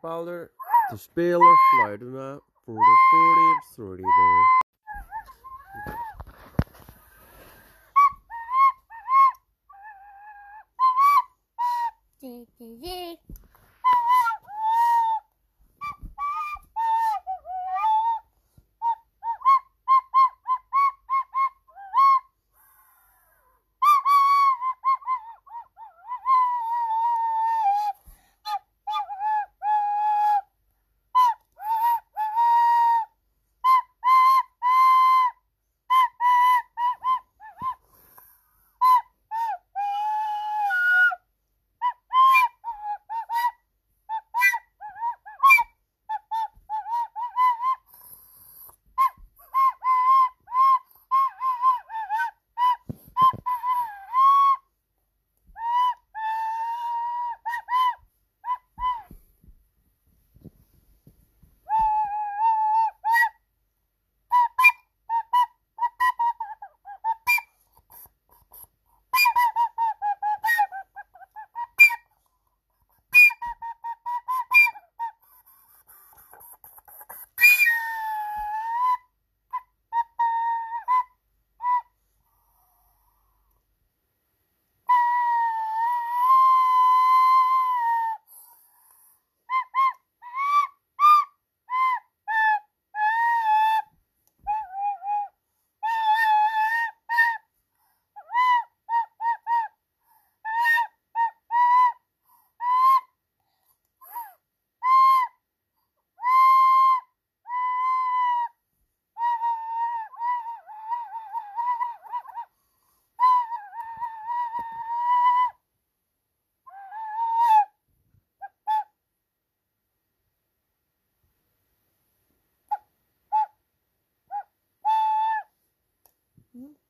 Valder te speler fluiten me voor de voor de Hmm?